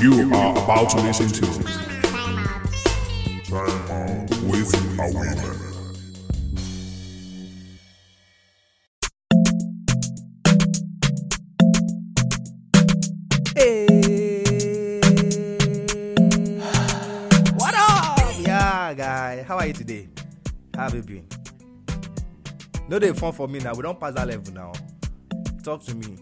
You are about to listen to with Awiman. Hey. What up? Yeah, guy. How are you today? How have you been? No, they fun for me now. We don't pass that level now. Talk to me.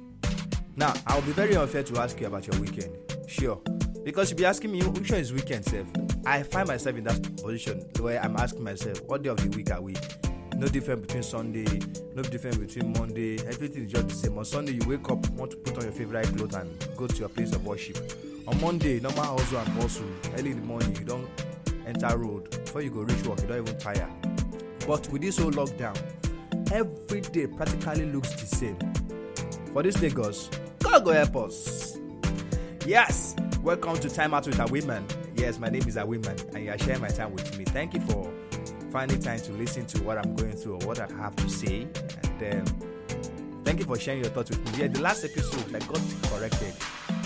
Now, I'll be very unfair to ask you about your weekend. Sure. Because you'll be asking me, which one is weekend, self? I find myself in that position where I'm asking myself, what day of the week are we? No difference between Sunday, no difference between Monday. Everything is just the same. On Sunday, you wake up, want to put on your favorite clothes and go to your place of worship. On Monday, normal hustle and bustle. Early in the morning, you don't enter road. Before you go reach work, you don't even tire. But with this whole lockdown, every day practically looks the same. For this Lagos, God go help us. Yes, welcome to Time Out with Awiman. Yes, my name is Awiman, and you are sharing my time with me. Thank you for finding time to listen to what I'm going through or what I have to say. And um, thank you for sharing your thoughts with me. Yeah, the last episode I got corrected.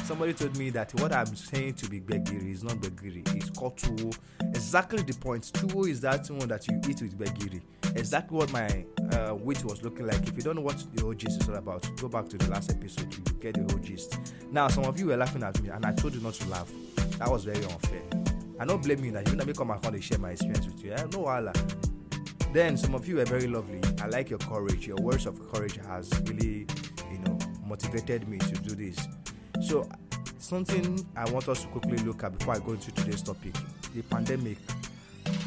Somebody told me that what I'm saying to be gbegiri is not gbegiri, it's called tuwo. Exactly the point. Tuwo is that one that you eat with gbegiri. Exactly what my uh, was looking like. If you don't know what the whole gist is all about, go back to the last episode, you get the whole gist. Now, some of you were laughing at me, and I told you not to laugh. That was very unfair. I don't blame you that you let me come and come and share my experience with you. Eh? No wala. Then some of you were very lovely. I like your courage. Your words of courage has really, you know, motivated me to do this. So something I want us to quickly look at before I go into today's topic. The pandemic.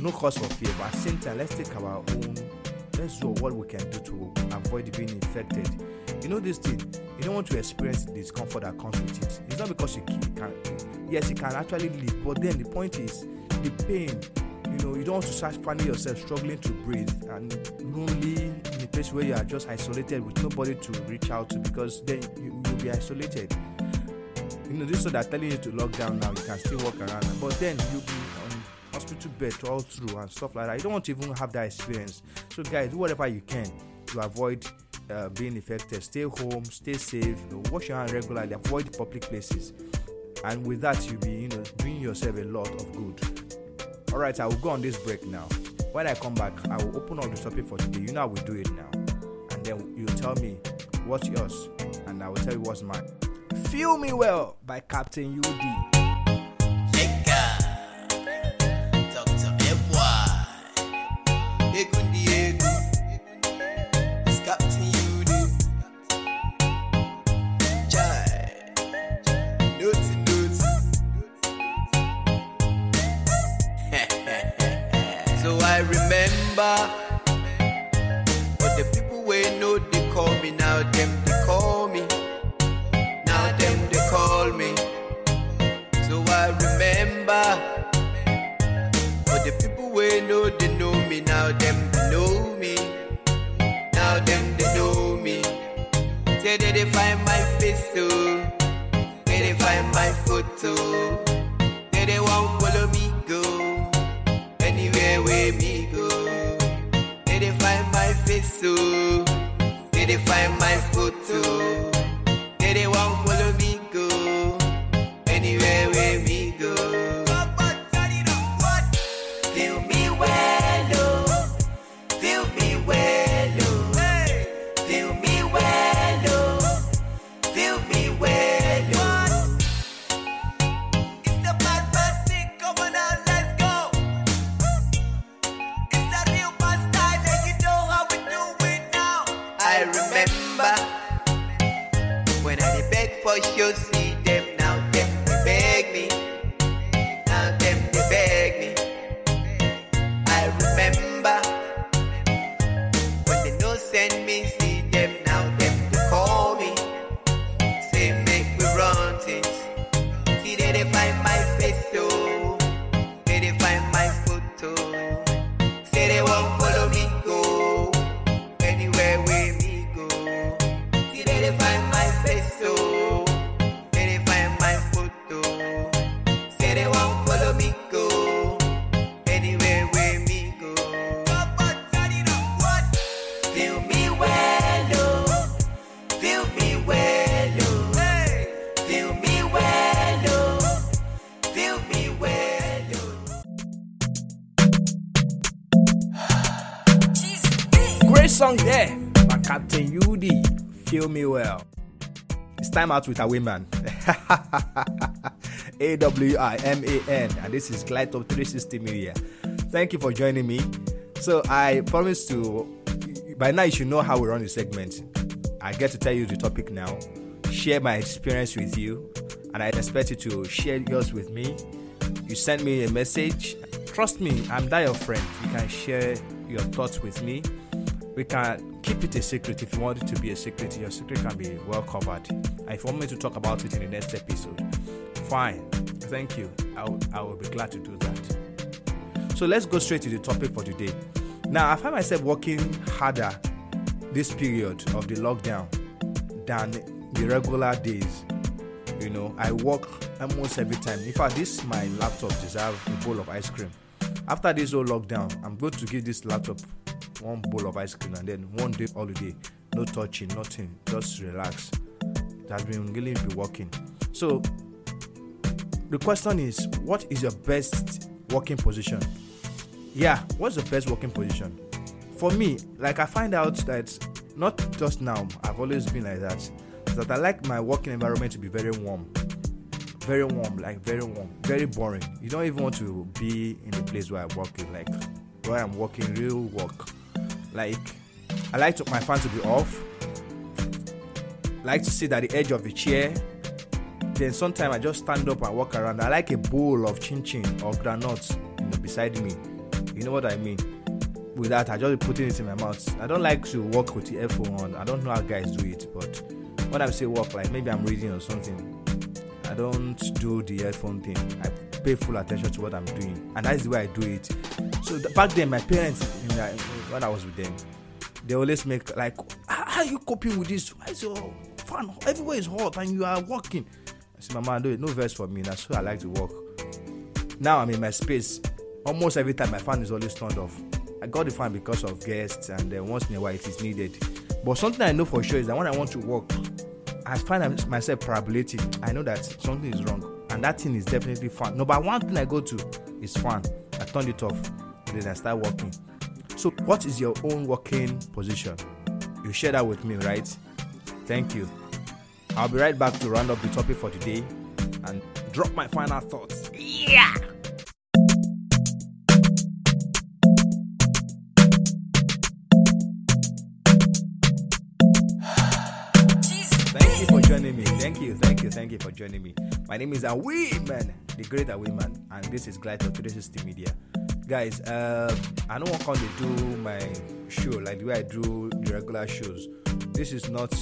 No cause for fear, but at the same time, let's take our own let's do what we can do to avoid being infected. You know this thing, you don't want to experience the discomfort that comes with it. It's not because you can yes, you can actually live, but then the point is the pain. You know, you don't want to start finding yourself struggling to breathe and lonely in a place where you are just isolated with nobody to reach out to because then you, you'll be isolated. You know, this so they're telling you to lock down now, you can still walk around, but then you'll be on hospital bed all through and stuff like that. You don't want to even have that experience. So, guys, do whatever you can to avoid uh, being infected. Stay home, stay safe, you know, wash your hands regularly, avoid public places. And with that, you'll be, you know, doing yourself a lot of good. All right, I will go on this break now. When I come back, I will open up the topic for today. You know I will do it now. And then you tell me what's yours, and I will tell you what's mine. Feel Me Well by Captain UD. the people we know they know me. Now them they know me. Now them they know me. Say that they find my face so Say they find my photo. Say they won't follow me go. Anywhere where me go. They they find my face so, they they find my photo. Won't follow me go. Feel me well. Oh. Feel me well, oh. Feel me well. Oh. Feel me well. Great song there by Captain Feel me well. It's time out with a. A W I M A N, and this is Glide Top 360 Media. Thank you for joining me. So I promise to. By now, you should know how we run the segment. I get to tell you the topic now, share my experience with you, and I expect you to share yours with me. You send me a message. Trust me, I'm that your friend. You can share your thoughts with me. We can keep it a secret if you want it to be a secret. Your secret can be well covered. If you want me to talk about it in the next episode, fine. Thank you. I will, I will be glad to do that. So let's go straight to the topic for today. Now, I find myself working harder this period of the lockdown than the regular days. You know, I work almost every time. In fact, this my laptop deserves a bowl of ice cream. After this whole lockdown, I'm going to give this laptop one bowl of ice cream and then one day holiday. No touching, nothing. Just relax. It has been really be working. So the question is, what is your best working position? Yeah, what's the best working position? For me, like I find out that not just now, I've always been like that. That I like my working environment to be very warm. Very warm, like very warm, very boring. You don't even want to be in the place where I'm working, like where I'm working real work. Like I like to, my fan to be off. Like to sit at the edge of the chair. Then sometimes I just stand up and walk around. I like a bowl of chin chin or granuts you know, beside me. You know what I mean? With that, I just putting it in my mouth. I don't like to walk with the earphone on. I don't know how guys do it, but when I say walk, like maybe I'm reading or something, I don't do the headphone thing. I pay full attention to what I'm doing, and that's the way I do it. So back then, my parents, when I was with them, they always make like, "How are you coping with this? Why is your fan everywhere is hot and you are walking? I said, "Mama, no, no verse for me. That's why I like to walk. Now I'm in my space. Almost every time my fan is always turned off. I got the fan because of guests, and then once in a while it is needed. But something I know for sure is that when I want to walk, I find myself parabolating. I know that something is wrong, and that thing is definitely fun. No, but one thing I go to is fun. I turn it off, then I start working. So, what is your own working position? You share that with me, right? Thank you. I'll be right back to round up the topic for today and drop my final thoughts. Yeah. Thank you for joining me. Thank you, thank you, thank you for joining me. My name is Awiman, the great Awiman, and this is Glide of 360 Media. Guys, uh, I don't want to do my show like the way I do the regular shows. This is not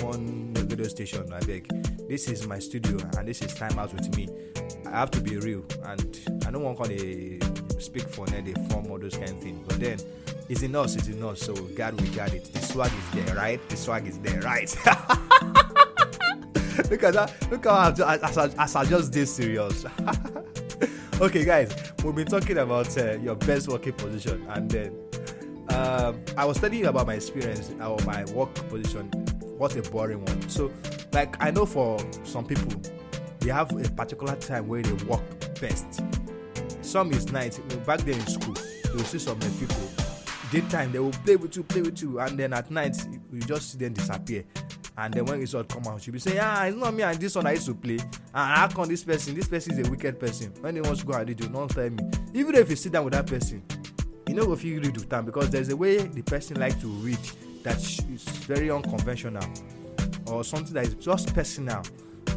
one radio station, I beg. This is my studio, and this is time out with me. I have to be real, and I don't want to speak for any form or those kind of things. But then, it's in us, it's in us. So God, we got it. The swag is there, right? The swag is there, right? look at that. Look how I, I, as I just serious. okay, guys, we've been talking about uh, your best working position, and then um, I was telling you about my experience or my work position. What a boring one. So, like, I know for some people, they have a particular time where they work best. Some is night. Back then in school, you will see some people. Daytime, they will play with you, play with you, and then at night, you, you just see them disappear. And then when result come out, you'll be saying, Ah, it's not me and this one I used to play. And how come this person? This person is a wicked person. When they want to go and you, don't tell me. Even if you sit down with that person, you know if you read with time because there's a way the person like to read that is very unconventional or something that is just personal.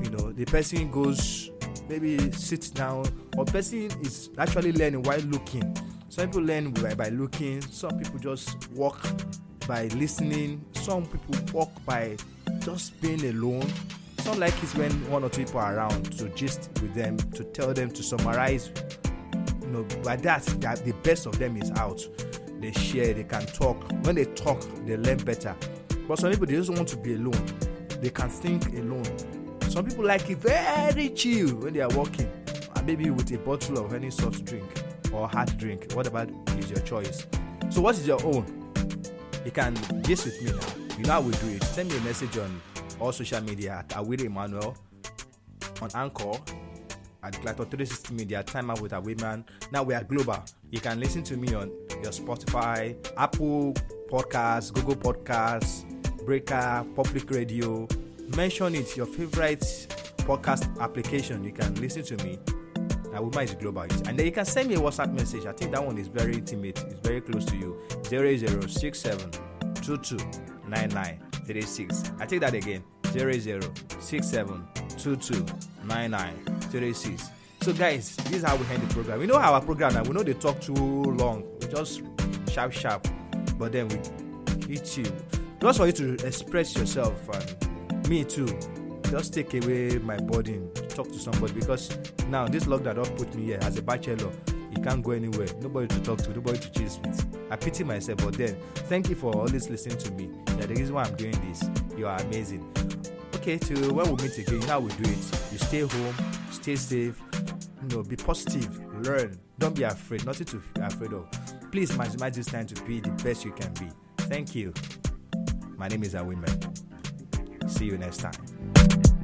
You know, the person goes maybe sits down or person is actually learning while looking. Some people learn by, by looking, some people just walk by listening, some people walk by just being alone. It's not like it's when one or two people are around to gist with them, to tell them to summarize. You know by that that the best of them is out. They share they can talk. When they talk they learn better. But some people they just want to be alone. They can think alone. Some people like it very chill when they are walking and maybe with a bottle of any soft drink or hard drink. Whatever is your choice? So what is your own? You can gist with me now you know how we do it send me a message on all social media at awiri emmanuel on anchor at Glato 360 Media, Time Out with Women. Now we are global. You can listen to me on your Spotify, Apple Podcasts, Google Podcasts, Breaker, Public Radio. Mention it, your favorite podcast application. You can listen to me. I will manage global. And then you can send me a WhatsApp message. I think that one is very intimate, it's very close to you. 0067 229936. I take that again. 0067 229936. So, guys, this is how we end the program. We know our program now. We know they talk too long. We just sharp, sharp. But then we hit you. Just for you to express yourself and me too. Just take away my burden. Talk to somebody because now this lockdown put me here as a bachelor. You can't go anywhere. Nobody to talk to. Nobody to chase with. I pity myself. But then, thank you for always listening to me. Yeah, the reason why I'm doing this. You are amazing. Okay, till when we meet again, how we do it. You stay home, stay safe, you know, be positive, learn. Don't be afraid. Nothing to be afraid of. Please maximize this time to be the best you can be. Thank you. My name is Awiman. See you next time.